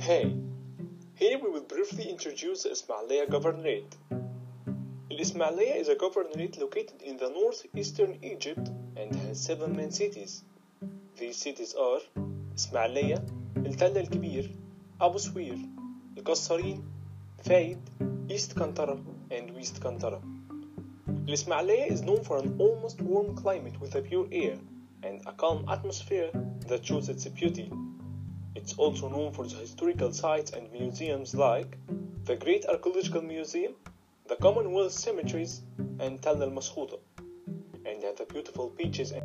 Hey, here we will briefly introduce the Ismailia Governorate. Ismailia is a governorate located in the northeastern Egypt and has seven main cities. These cities are إسماعيلية، التل الكبير، أبو سوير، القصرين، فايد، East Kantara, and West Kantara. Ismailia is known for an almost warm climate with a pure air and a calm atmosphere that shows its beauty. it's also known for the historical sites and museums like the Great Archaeological Museum, the Commonwealth Cemeteries, and Tel al Mashuta, and the beautiful beaches and